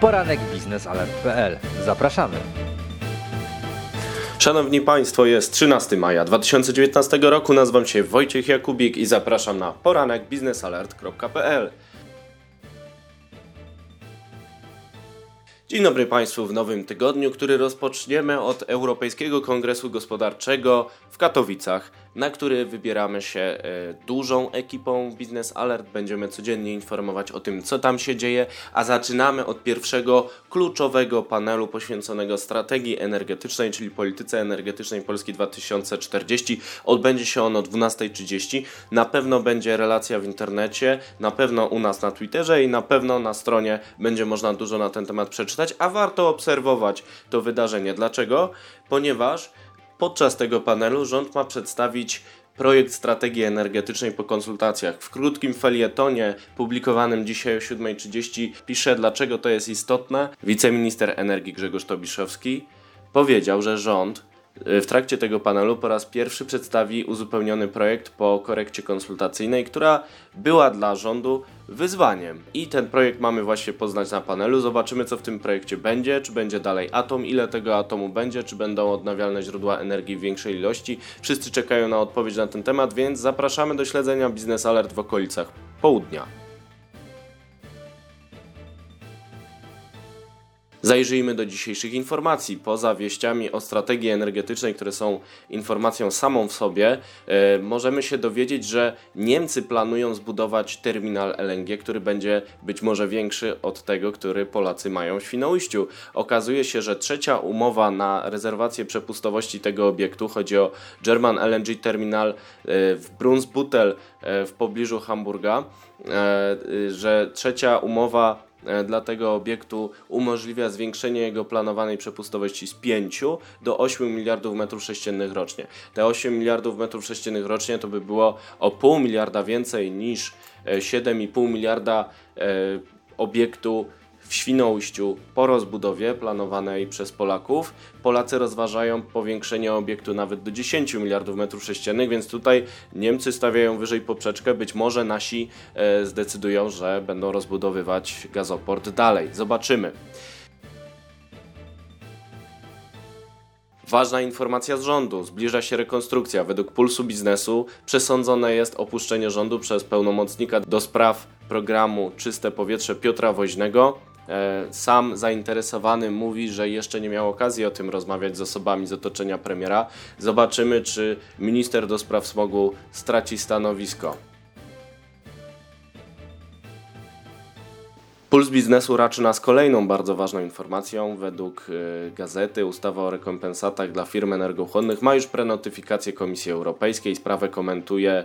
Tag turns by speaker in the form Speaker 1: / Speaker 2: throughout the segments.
Speaker 1: poranek biznesalert.pl. Zapraszamy.
Speaker 2: Szanowni Państwo, jest 13 maja 2019 roku. Nazywam się Wojciech Jakubik i zapraszam na poranek biznesalert.pl. Dzień dobry Państwu w nowym tygodniu, który rozpoczniemy od Europejskiego Kongresu Gospodarczego w Katowicach, na który wybieramy się e, dużą ekipą Business Alert. Będziemy codziennie informować o tym, co tam się dzieje, a zaczynamy od pierwszego kluczowego panelu poświęconego strategii energetycznej, czyli polityce energetycznej Polski 2040. Odbędzie się on o 12.30. Na pewno będzie relacja w internecie, na pewno u nas na Twitterze i na pewno na stronie będzie można dużo na ten temat przeczytać, a warto obserwować to wydarzenie. Dlaczego? Ponieważ Podczas tego panelu rząd ma przedstawić projekt strategii energetycznej po konsultacjach. W krótkim felietonie publikowanym dzisiaj o 7.30 pisze, dlaczego to jest istotne. Wiceminister energii Grzegorz Tobiszowski powiedział, że rząd w trakcie tego panelu po raz pierwszy przedstawi uzupełniony projekt po korekcie konsultacyjnej, która była dla rządu wyzwaniem. I ten projekt mamy właśnie poznać na panelu. Zobaczymy, co w tym projekcie będzie. Czy będzie dalej atom, ile tego atomu będzie, czy będą odnawialne źródła energii w większej ilości. Wszyscy czekają na odpowiedź na ten temat, więc zapraszamy do śledzenia Biznes Alert w okolicach południa. Zajrzyjmy do dzisiejszych informacji. Poza wieściami o strategii energetycznej, które są informacją samą w sobie, e, możemy się dowiedzieć, że Niemcy planują zbudować terminal LNG, który będzie być może większy od tego, który Polacy mają w Świnoujściu. Okazuje się, że trzecia umowa na rezerwację przepustowości tego obiektu, chodzi o German LNG Terminal e, w Brunsbüttel e, w pobliżu Hamburga, że trzecia umowa dla tego obiektu umożliwia zwiększenie jego planowanej przepustowości z 5 do 8 miliardów metrów sześciennych rocznie. Te 8 miliardów metrów sześciennych rocznie to by było o pół miliarda więcej niż 7,5 e, miliarda e, obiektu w Świnoujściu po rozbudowie planowanej przez Polaków. Polacy rozważają powiększenie obiektu nawet do 10 miliardów metrów sześciennych, więc tutaj Niemcy stawiają wyżej poprzeczkę. Być może nasi e, zdecydują, że będą rozbudowywać gazoport dalej. Zobaczymy. Ważna informacja z rządu. Zbliża się rekonstrukcja. Według Pulsu Biznesu przesądzone jest opuszczenie rządu przez pełnomocnika do spraw programu Czyste Powietrze Piotra Woźnego. E, sam zainteresowany mówi, że jeszcze nie miał okazji o tym rozmawiać z osobami z otoczenia premiera. Zobaczymy, czy minister do spraw smogu straci stanowisko. Puls biznesu raczy nas kolejną bardzo ważną informacją. Według y, gazety ustawa o rekompensatach dla firm energochłonnych ma już prenotyfikację Komisji Europejskiej. Sprawę komentuje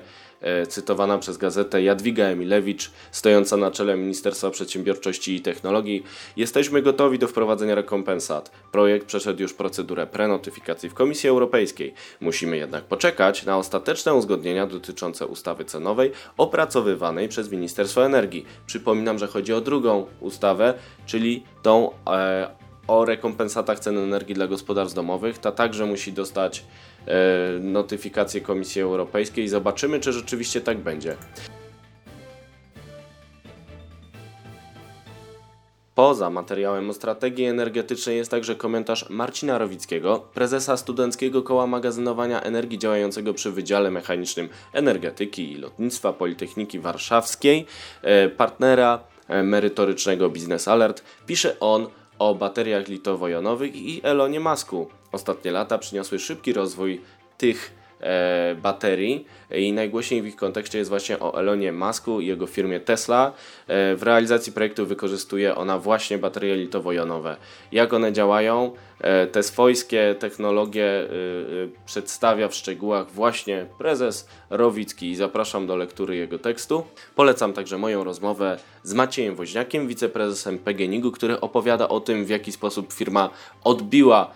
Speaker 2: cytowana przez gazetę Jadwiga Emilewicz, stojąca na czele Ministerstwa Przedsiębiorczości i Technologii. Jesteśmy gotowi do wprowadzenia rekompensat. Projekt przeszedł już procedurę prenotyfikacji w Komisji Europejskiej. Musimy jednak poczekać na ostateczne uzgodnienia dotyczące ustawy cenowej opracowywanej przez Ministerstwo Energii. Przypominam, że chodzi o drugą ustawę, czyli tą e, o rekompensatach cen energii dla gospodarstw domowych. Ta także musi dostać e, notyfikację Komisji Europejskiej. Zobaczymy, czy rzeczywiście tak będzie. Poza materiałem o strategii energetycznej jest także komentarz Marcina Rowickiego, prezesa Studenckiego Koła Magazynowania Energii działającego przy Wydziale Mechanicznym Energetyki i Lotnictwa Politechniki Warszawskiej, e, partnera E, merytorycznego Business Alert, pisze on o bateriach litowo-jonowych i Elonie Masku. Ostatnie lata przyniosły szybki rozwój tych e, baterii i najgłośniej w ich kontekście jest właśnie o Elonie Masku i jego firmie Tesla. E, w realizacji projektu wykorzystuje ona właśnie baterie litowo-jonowe. Jak one działają? E, te swojskie technologie e, przedstawia w szczegółach właśnie prezes Rowicki i zapraszam do lektury jego tekstu. Polecam także moją rozmowę z Maciejem Woźniakiem, wiceprezesem PGNiG-u, który opowiada o tym, w jaki sposób firma odbiła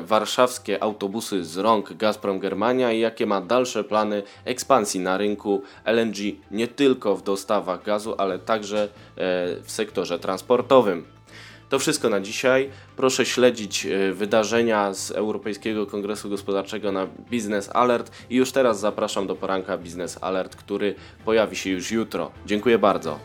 Speaker 2: warszawskie autobusy z rąk Gazprom Germania i jakie ma dalsze plany ekspansji na rynku LNG nie tylko w dostawach gazu, ale także e, w sektorze transportowym. To wszystko na dzisiaj. Proszę śledzić e, wydarzenia z Europejskiego Kongresu Gospodarczego na Business Alert i już teraz zapraszam do poranka Business Alert, który pojawi się już jutro. Dziękuję bardzo.